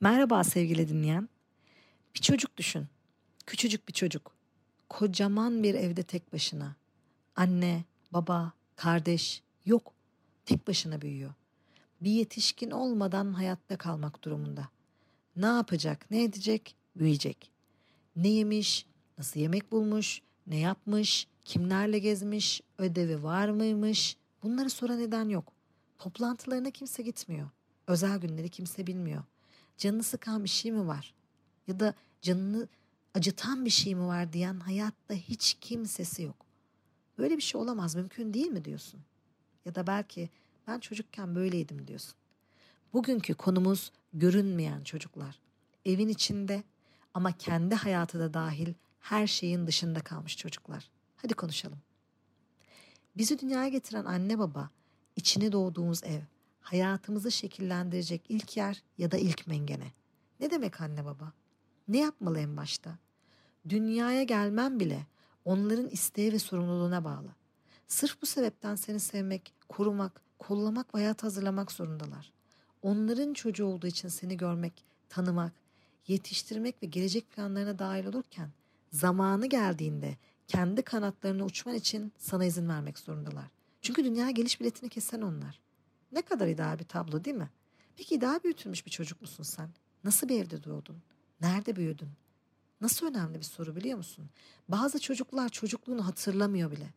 Merhaba sevgili dinleyen. Bir çocuk düşün. Küçücük bir çocuk. Kocaman bir evde tek başına. Anne, baba, kardeş yok. Tek başına büyüyor. Bir yetişkin olmadan hayatta kalmak durumunda. Ne yapacak, ne edecek? Büyüyecek. Ne yemiş, nasıl yemek bulmuş, ne yapmış, kimlerle gezmiş, ödevi var mıymış? Bunları soran neden yok. Toplantılarına kimse gitmiyor. Özel günleri kimse bilmiyor. Canını sıkan bir şey mi var? Ya da canını acıtan bir şey mi var diyen hayatta hiç kimsesi yok. Böyle bir şey olamaz mümkün değil mi diyorsun? Ya da belki ben çocukken böyleydim diyorsun. Bugünkü konumuz görünmeyen çocuklar. Evin içinde ama kendi hayatı da dahil her şeyin dışında kalmış çocuklar. Hadi konuşalım. Bizi dünyaya getiren anne baba, içine doğduğumuz ev, hayatımızı şekillendirecek ilk yer ya da ilk mengene. Ne demek anne baba? Ne yapmalı en başta? Dünyaya gelmem bile onların isteği ve sorumluluğuna bağlı. Sırf bu sebepten seni sevmek, korumak, kollamak ve hayat hazırlamak zorundalar. Onların çocuğu olduğu için seni görmek, tanımak, yetiştirmek ve gelecek planlarına dahil olurken zamanı geldiğinde kendi kanatlarına uçman için sana izin vermek zorundalar. Çünkü dünya geliş biletini kesen onlar. Ne kadar ideal bir tablo değil mi? Peki ideal büyütülmüş bir çocuk musun sen? Nasıl bir evde doğdun? Nerede büyüdün? Nasıl önemli bir soru biliyor musun? Bazı çocuklar çocukluğunu hatırlamıyor bile.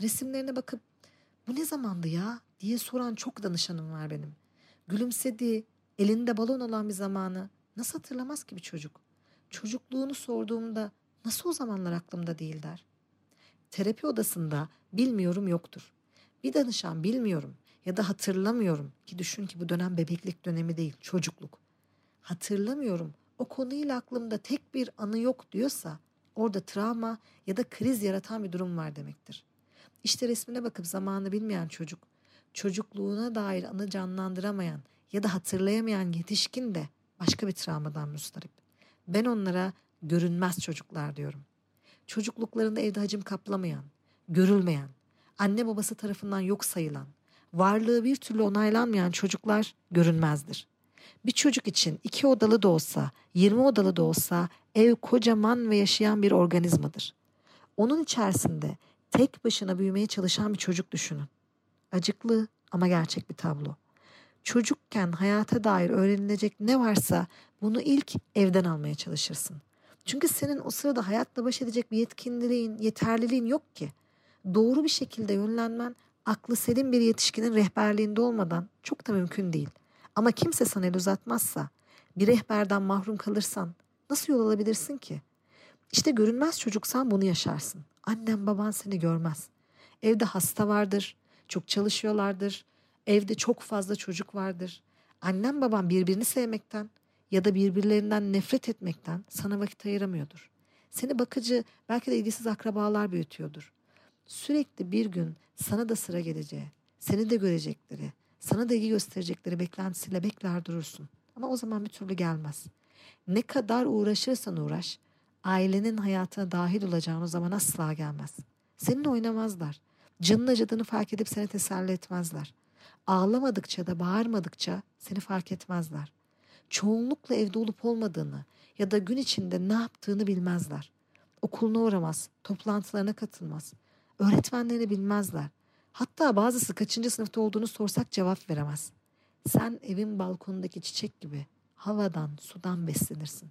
Resimlerine bakıp bu ne zamandı ya diye soran çok danışanım var benim. Gülümsediği, elinde balon olan bir zamanı nasıl hatırlamaz ki bir çocuk? Çocukluğunu sorduğumda nasıl o zamanlar aklımda değil der. Terapi odasında bilmiyorum yoktur. Bir danışan bilmiyorum ya da hatırlamıyorum ki düşün ki bu dönem bebeklik dönemi değil çocukluk. Hatırlamıyorum o konuyla aklımda tek bir anı yok diyorsa orada travma ya da kriz yaratan bir durum var demektir. İşte resmine bakıp zamanı bilmeyen çocuk, çocukluğuna dair anı canlandıramayan ya da hatırlayamayan yetişkin de başka bir travmadan müstarip. Ben onlara görünmez çocuklar diyorum. Çocukluklarında evde hacim kaplamayan, görülmeyen, anne babası tarafından yok sayılan, varlığı bir türlü onaylanmayan çocuklar görünmezdir. Bir çocuk için iki odalı da olsa, yirmi odalı da olsa ev kocaman ve yaşayan bir organizmadır. Onun içerisinde tek başına büyümeye çalışan bir çocuk düşünün. Acıklı ama gerçek bir tablo. Çocukken hayata dair öğrenilecek ne varsa bunu ilk evden almaya çalışırsın. Çünkü senin o sırada hayatla baş edecek bir yetkinliğin, yeterliliğin yok ki. Doğru bir şekilde yönlenmen aklı selim bir yetişkinin rehberliğinde olmadan çok da mümkün değil. Ama kimse sana el uzatmazsa, bir rehberden mahrum kalırsan nasıl yol alabilirsin ki? İşte görünmez çocuksan bunu yaşarsın. Annen baban seni görmez. Evde hasta vardır, çok çalışıyorlardır. Evde çok fazla çocuk vardır. Annen baban birbirini sevmekten ya da birbirlerinden nefret etmekten sana vakit ayıramıyordur. Seni bakıcı belki de ilgisiz akrabalar büyütüyordur. Sürekli bir gün sana da sıra geleceği, seni de görecekleri, sana da ilgi gösterecekleri beklentisiyle bekler durursun. Ama o zaman bir türlü gelmez. Ne kadar uğraşırsan uğraş, ailenin hayatına dahil olacağın o zaman asla gelmez. Seninle oynamazlar. Canın acıdığını fark edip seni teselli etmezler. Ağlamadıkça da bağırmadıkça seni fark etmezler. Çoğunlukla evde olup olmadığını ya da gün içinde ne yaptığını bilmezler. Okuluna uğramaz, toplantılarına katılmaz. Öğretmenlerini bilmezler. Hatta bazısı kaçıncı sınıfta olduğunu sorsak cevap veremez. Sen evin balkonundaki çiçek gibi havadan, sudan beslenirsin.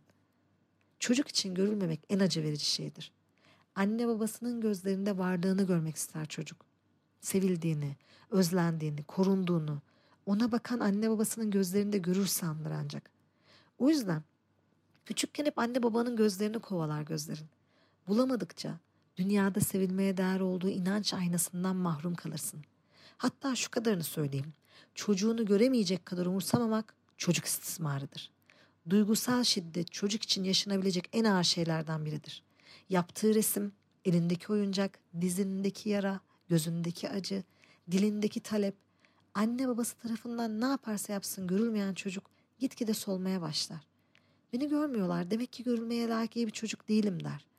Çocuk için görülmemek en acı verici şeydir. Anne babasının gözlerinde varlığını görmek ister çocuk. Sevildiğini, özlendiğini, korunduğunu, ona bakan anne babasının gözlerinde görür sanılır ancak. O yüzden küçükken hep anne babanın gözlerini kovalar gözlerin. Bulamadıkça dünyada sevilmeye değer olduğu inanç aynasından mahrum kalırsın. Hatta şu kadarını söyleyeyim. Çocuğunu göremeyecek kadar umursamamak çocuk istismarıdır. Duygusal şiddet çocuk için yaşanabilecek en ağır şeylerden biridir. Yaptığı resim, elindeki oyuncak, dizindeki yara, gözündeki acı, dilindeki talep, anne babası tarafından ne yaparsa yapsın görülmeyen çocuk gitgide solmaya başlar. Beni görmüyorlar demek ki görülmeye layık iyi bir çocuk değilim der.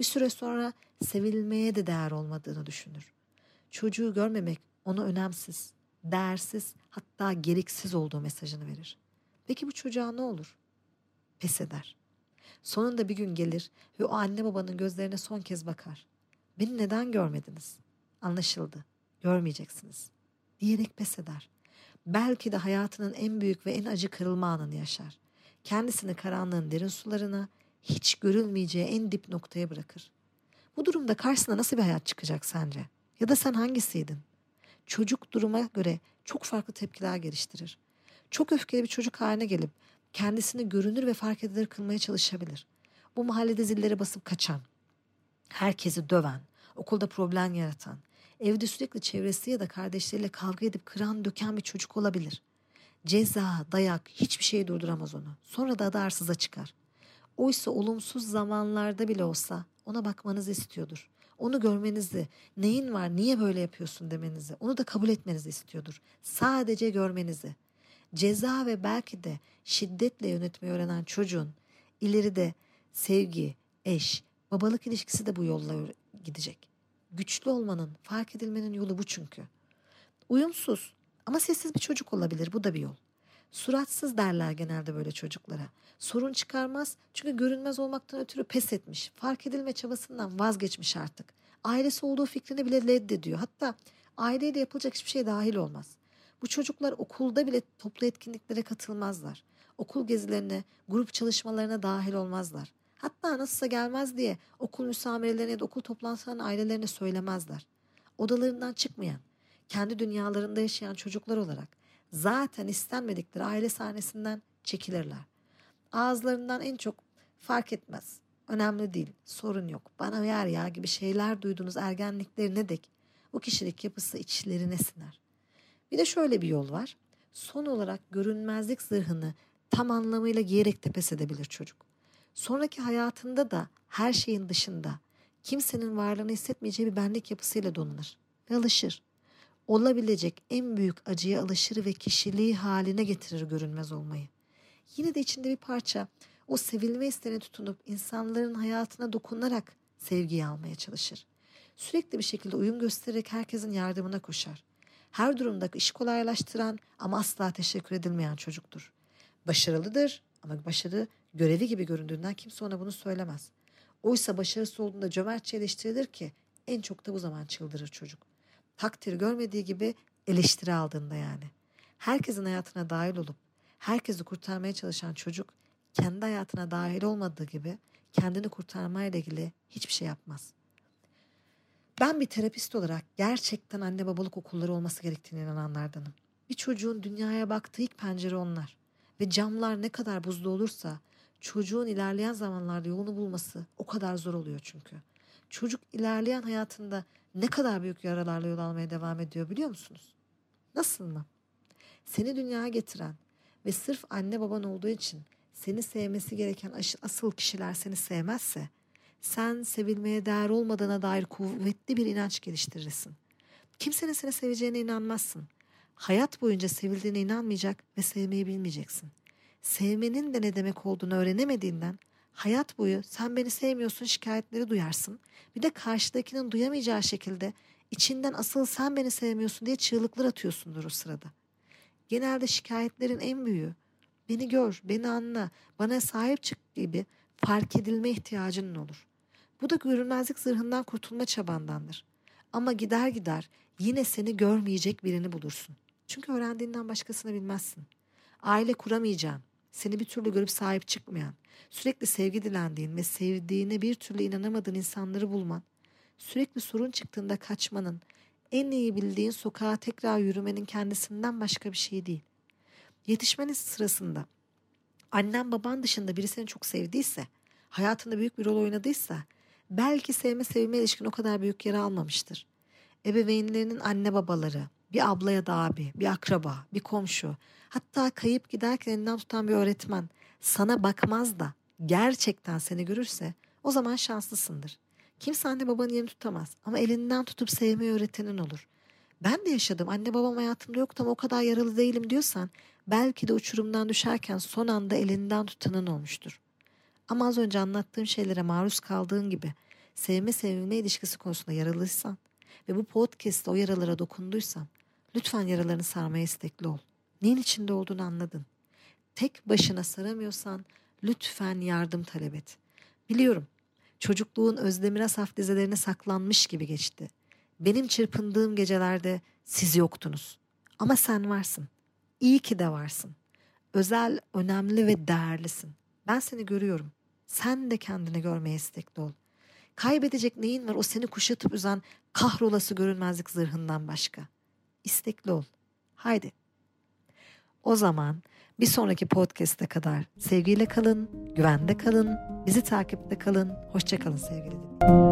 Bir süre sonra sevilmeye de değer olmadığını düşünür. Çocuğu görmemek ona önemsiz, değersiz hatta gereksiz olduğu mesajını verir. Peki bu çocuğa ne olur? pes eder. Sonunda bir gün gelir ve o anne babanın gözlerine son kez bakar. Beni neden görmediniz? Anlaşıldı. Görmeyeceksiniz. Diyerek pes eder. Belki de hayatının en büyük ve en acı kırılma anını yaşar. Kendisini karanlığın derin sularına, hiç görülmeyeceği en dip noktaya bırakır. Bu durumda karşısına nasıl bir hayat çıkacak sence? Ya da sen hangisiydin? Çocuk duruma göre çok farklı tepkiler geliştirir. Çok öfkeli bir çocuk haline gelip kendisini görünür ve fark edilir kılmaya çalışabilir. Bu mahallede zilleri basıp kaçan, herkesi döven, okulda problem yaratan, evde sürekli çevresi ya da kardeşleriyle kavga edip kıran döken bir çocuk olabilir. Ceza, dayak hiçbir şey durduramaz onu. Sonra da adı arsıza çıkar. Oysa olumsuz zamanlarda bile olsa ona bakmanızı istiyordur. Onu görmenizi, neyin var, niye böyle yapıyorsun demenizi, onu da kabul etmenizi istiyordur. Sadece görmenizi. Ceza ve belki de şiddetle yönetmeyi öğrenen çocuğun ileride sevgi, eş, babalık ilişkisi de bu yolla gidecek. Güçlü olmanın, fark edilmenin yolu bu çünkü. Uyumsuz ama sessiz bir çocuk olabilir. Bu da bir yol. Suratsız derler genelde böyle çocuklara. Sorun çıkarmaz çünkü görünmez olmaktan ötürü pes etmiş. Fark edilme çabasından vazgeçmiş artık. Ailesi olduğu fikrini bile reddediyor. Hatta aileyle yapılacak hiçbir şey dahil olmaz. Bu çocuklar okulda bile toplu etkinliklere katılmazlar. Okul gezilerine, grup çalışmalarına dahil olmazlar. Hatta nasılsa gelmez diye okul müsamerelerine ya da okul toplantılarına ailelerine söylemezler. Odalarından çıkmayan, kendi dünyalarında yaşayan çocuklar olarak zaten istenmedikleri aile sahnesinden çekilirler. Ağızlarından en çok fark etmez. Önemli değil, sorun yok, bana yer ya gibi şeyler duyduğunuz ergenliklerine dek bu kişilik yapısı içlerine siner. Bir de şöyle bir yol var. Son olarak görünmezlik zırhını tam anlamıyla giyerek de pes edebilir çocuk. Sonraki hayatında da her şeyin dışında kimsenin varlığını hissetmeyeceği bir benlik yapısıyla donanır ve alışır. Olabilecek en büyük acıya alışır ve kişiliği haline getirir görünmez olmayı. Yine de içinde bir parça o sevilme isteğine tutunup insanların hayatına dokunarak sevgiyi almaya çalışır. Sürekli bir şekilde uyum göstererek herkesin yardımına koşar. Her durumda iş kolaylaştıran ama asla teşekkür edilmeyen çocuktur. Başarılıdır ama başarı görevi gibi göründüğünden kimse ona bunu söylemez. Oysa başarısı olduğunda cömertçe eleştirilir ki en çok da bu zaman çıldırır çocuk. Takdir görmediği gibi eleştiri aldığında yani. Herkesin hayatına dahil olup herkesi kurtarmaya çalışan çocuk kendi hayatına dahil olmadığı gibi kendini kurtarmayla ilgili hiçbir şey yapmaz. Ben bir terapist olarak gerçekten anne babalık okulları olması gerektiğine inananlardanım. Bir çocuğun dünyaya baktığı ilk pencere onlar ve camlar ne kadar buzlu olursa çocuğun ilerleyen zamanlarda yolunu bulması o kadar zor oluyor çünkü. Çocuk ilerleyen hayatında ne kadar büyük yaralarla yol almaya devam ediyor biliyor musunuz? Nasıl mı? Seni dünyaya getiren ve sırf anne baban olduğu için seni sevmesi gereken asıl kişiler seni sevmezse sen sevilmeye değer olmadığına dair kuvvetli bir inanç geliştirirsin. Kimsenin seni seveceğine inanmazsın. Hayat boyunca sevildiğine inanmayacak ve sevmeyi bilmeyeceksin. Sevmenin de ne demek olduğunu öğrenemediğinden hayat boyu sen beni sevmiyorsun şikayetleri duyarsın. Bir de karşıdakinin duyamayacağı şekilde içinden asıl sen beni sevmiyorsun diye çığlıklar atıyorsundur o sırada. Genelde şikayetlerin en büyüğü beni gör, beni anla, bana sahip çık gibi fark edilme ihtiyacının olur. Bu da görünmezlik zırhından kurtulma çabandandır. Ama gider gider yine seni görmeyecek birini bulursun. Çünkü öğrendiğinden başkasını bilmezsin. Aile kuramayacağın, seni bir türlü görüp sahip çıkmayan, sürekli sevgi dilendiğin ve sevdiğine bir türlü inanamadığın insanları bulman, sürekli sorun çıktığında kaçmanın, en iyi bildiğin sokağa tekrar yürümenin kendisinden başka bir şey değil. Yetişmenin sırasında annen baban dışında biri seni çok sevdiyse, hayatında büyük bir rol oynadıysa, belki sevme sevme ilişkin o kadar büyük yere almamıştır. Ebeveynlerinin anne babaları, bir abla ya da abi, bir akraba, bir komşu, hatta kayıp giderken elinden tutan bir öğretmen sana bakmaz da gerçekten seni görürse o zaman şanslısındır. Kimse anne babanın yerini tutamaz ama elinden tutup sevmeyi öğretenin olur. Ben de yaşadım anne babam hayatımda yoktu ama o kadar yaralı değilim diyorsan belki de uçurumdan düşerken son anda elinden tutanın olmuştur. Ama az önce anlattığım şeylere maruz kaldığın gibi sevme sevilme ilişkisi konusunda yaralıysan ve bu podcast'te o yaralara dokunduysan lütfen yaralarını sarmaya istekli ol. Neyin içinde olduğunu anladın. Tek başına saramıyorsan Lütfen yardım talep et. Biliyorum çocukluğun Özdemir Asaf dizelerine saklanmış gibi geçti. Benim çırpındığım gecelerde siz yoktunuz. Ama sen varsın. İyi ki de varsın. Özel, önemli ve değerlisin. Ben seni görüyorum. Sen de kendini görmeye istekli ol. Kaybedecek neyin var o seni kuşatıp üzen kahrolası görünmezlik zırhından başka. İstekli ol. Haydi. O zaman bir sonraki podcast'e kadar sevgiyle kalın, güvende kalın, bizi takipte kalın. Hoşçakalın sevgili dinleyiciler.